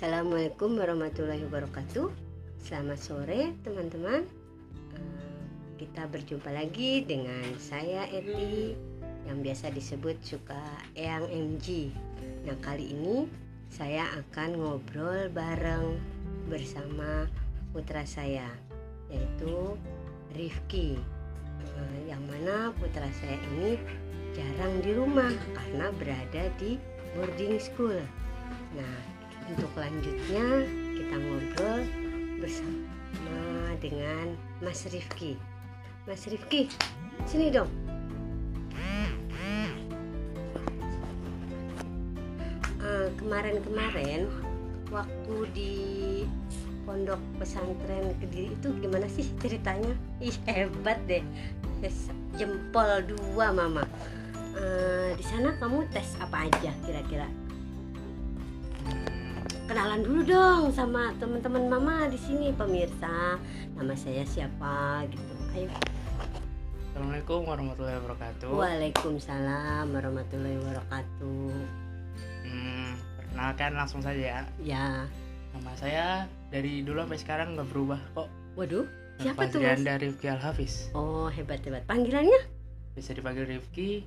Assalamualaikum warahmatullahi wabarakatuh. Selamat sore teman-teman. Eh, Kita berjumpa lagi dengan saya Eti yang biasa disebut suka Eyang MG. Nah kali ini saya akan ngobrol bareng bersama putra saya yaitu Rifki. Eh, Yang mana putra saya ini jarang di rumah karena berada di boarding school. Nah, untuk lanjutnya kita ngobrol bersama dengan Mas Rifki. Mas Rifki, sini dong. Eh, Kemarin-kemarin waktu di pondok pesantren Kediri itu gimana sih ceritanya? Ih hebat deh, jempol dua mama. Eh, di sana kamu tes apa aja kira-kira? Kenalan dulu dong sama teman-teman mama di sini pemirsa nama saya siapa gitu ayo Assalamualaikum warahmatullahi wabarakatuh. waalaikumsalam warahmatullahi wabarakatuh Hmm, perkenalkan langsung saja. ya Nama saya dari dulu sampai sekarang nggak berubah kok. waduh siapa tuh mas Fazrianda Rifki Al Hafiz. oh hebat hebat panggilannya Bisa dipanggil Rifki.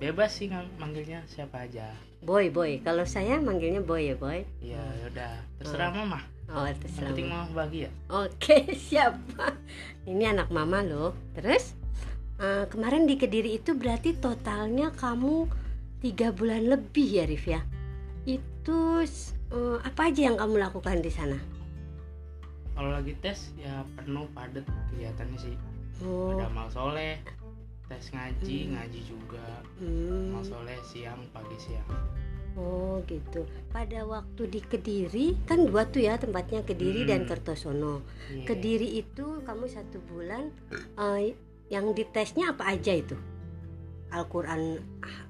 Bebas sih ngang- manggilnya siapa aja. boy boy kalau saya manggilnya boy ya boy Iya, yaudah. Terserah mama. oh Yang terserah penting Mama. bahagia. oke siapa ini anak mama loh terus eh, kemarin di kediri itu berarti totalnya kamu tiga bulan lebih ya Rif ya itu eh, apa aja yang kamu lakukan di sana Kalau lagi tes ya penuh padat kegiatannya sih. oh Ada amal soleh, tes ngaji, Hmm. ngaji juga. hmm, Amal soleh siang, pagi siang. oh gitu pada waktu di kediri kan dua tuh ya tempatnya kediri dan Hmm. kertosono Iya. kediri itu kamu satu bulan eh, yang ditesnya apa aja itu Al-Quran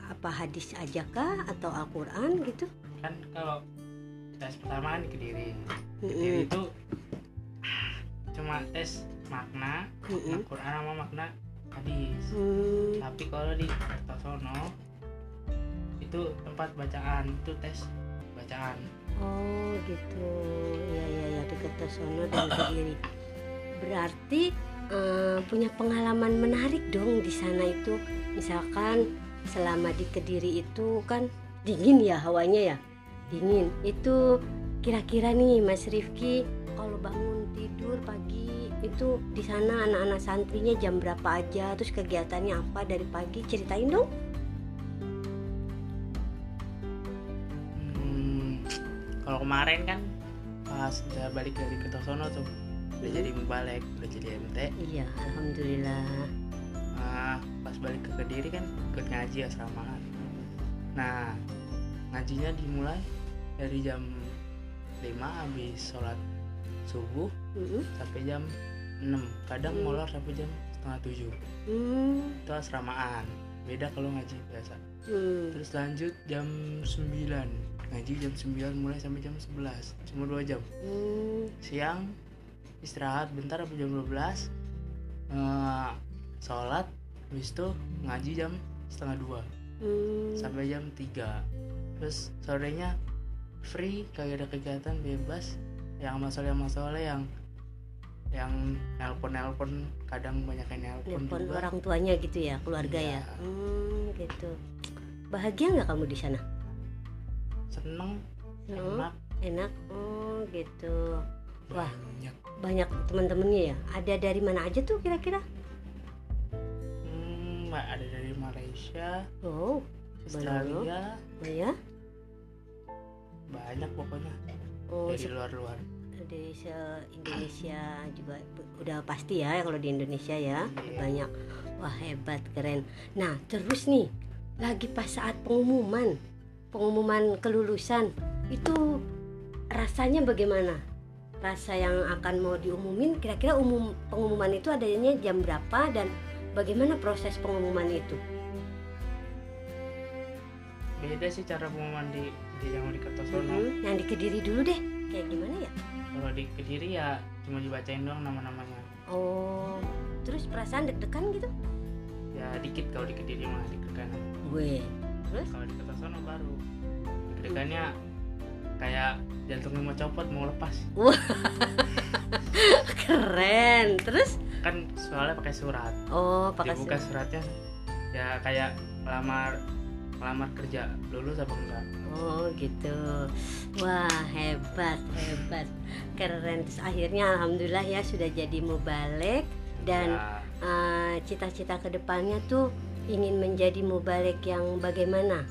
apa hadis aja kah atau Al-Quran gitu Kan kalau tes pertama kan di Kediri. Kediri Mm-mm, itu cuma tes makna mm-mm. Al-Quran sama makna hadis Hmm, tapi kalau di Kertosono itu tempat bacaan itu tes bacaan. Oh gitu. Ya ya ya di Kertosono dan kediri berarti eh, punya pengalaman menarik dong di sana itu. Misalkan selama di kediri itu kan dingin ya hawanya ya? Dingin. Itu kira-kira nih Mas Rifki kalau bangun tidur pagi itu di sana anak-anak santrinya jam berapa aja terus kegiatannya apa dari pagi? Ceritain dong. Hmm, kalau kemarin kan pas udah balik dari Kertosono tuh udah Hmm. jadi balik udah jadi MT iya alhamdulillah. Nah, pas balik ke Kediri kan ikut ngaji asramaan nah ngajinya dimulai dari jam 5 habis sholat subuh Mm-mm. sampai jam 6 kadang Hmm. molor sampai jam setengah 7 Hmm, itu asramaan. Beda kalau ngaji biasa. Hmm. terus lanjut jam 9 ngaji jam 9 mulai sampai jam 11 cuma 2 jam. Hmm, siang istirahat bentar sampai jam 12 eh, sholat habis itu ngaji jam setengah 2 hmm. sampai jam 3 terus sorenya free kagak ada kegiatan bebas yang masalah masalah yang yang nelpon nelpon kadang banyak yang nelpon Nelpon juga. orang tuanya gitu ya keluarga Iya. ya? Hmm, gitu. Bahagia nggak kamu di sana? Seneng Seneng? enak. Enak? Oh gitu. Wah. banyak. banyak teman-temannya ya? Ada dari mana aja tuh kira-kira? Hmm, ada dari Malaysia oh Australia. Oh ya banyak pokoknya oh dari se- luar luar dari se Indonesia juga udah pasti ya kalau di Indonesia ya. Iya. banyak. Wah hebat keren. Nah terus nih lagi pas saat pengumuman pengumuman kelulusan itu rasanya bagaimana? Rasa yang akan mau diumumin kira-kira umum pengumuman itu adanya jam berapa dan bagaimana proses pengumuman itu beda sih cara pengumuman di di yang di Kertosono. Mhm. yang di Kediri dulu deh. Kayak gimana ya? Kalau di Kediri ya cuma dibacain doang nama-namanya. Oh terus perasaan deg-degan gitu? Ya dikit kalau di Kediri mah deg-degan. Gue terus? Kalau di Kertosono baru. Deg-degannya kayak jantungnya mau copot mau lepas. Keren. Terus? Kan soalnya pakai surat. Oh pakai dibuka surat. suratnya. Ya kayak melamar melamar kerja lulus apa enggak? Oh gitu. Wah hebat hebat. Keren. Terus akhirnya alhamdulillah ya sudah jadi mubalek dan Ya, eh, cita-cita ke depannya tuh ingin menjadi mubalek yang bagaimana?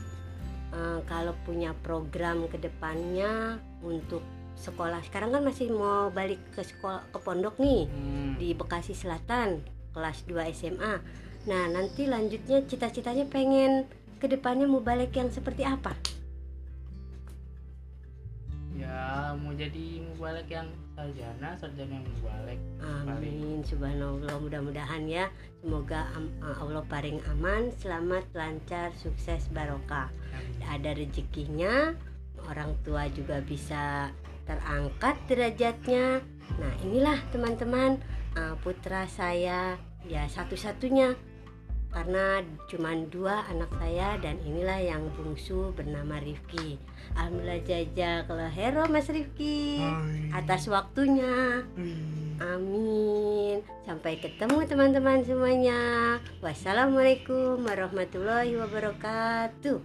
Eh, kalau punya program ke depannya untuk sekolah. Sekarang kan masih mau balik ke sekolah ke pondok nih hmm, di Bekasi Selatan kelas 2 SMA. Nah, nanti lanjutnya cita-citanya pengen ke depannya mau balik yang seperti apa? ya mau jadi mubalek yang sarjana sarjana yang mubalek Amin, subhanallah mudah-mudahan ya semoga am- Allah paling aman, selamat, lancar, sukses, barokah. Ada rezekinya, orang tua juga bisa terangkat derajatnya. Nah, inilah teman-teman uh, putra saya ya satu-satunya karena cuma dua anak saya dan inilah yang bungsu bernama Rifki. Alhamdulillah jazakallah hero Mas Rifki atas waktunya. Amin. Sampai ketemu teman-teman semuanya. Wassalamualaikum warahmatullahi wabarakatuh.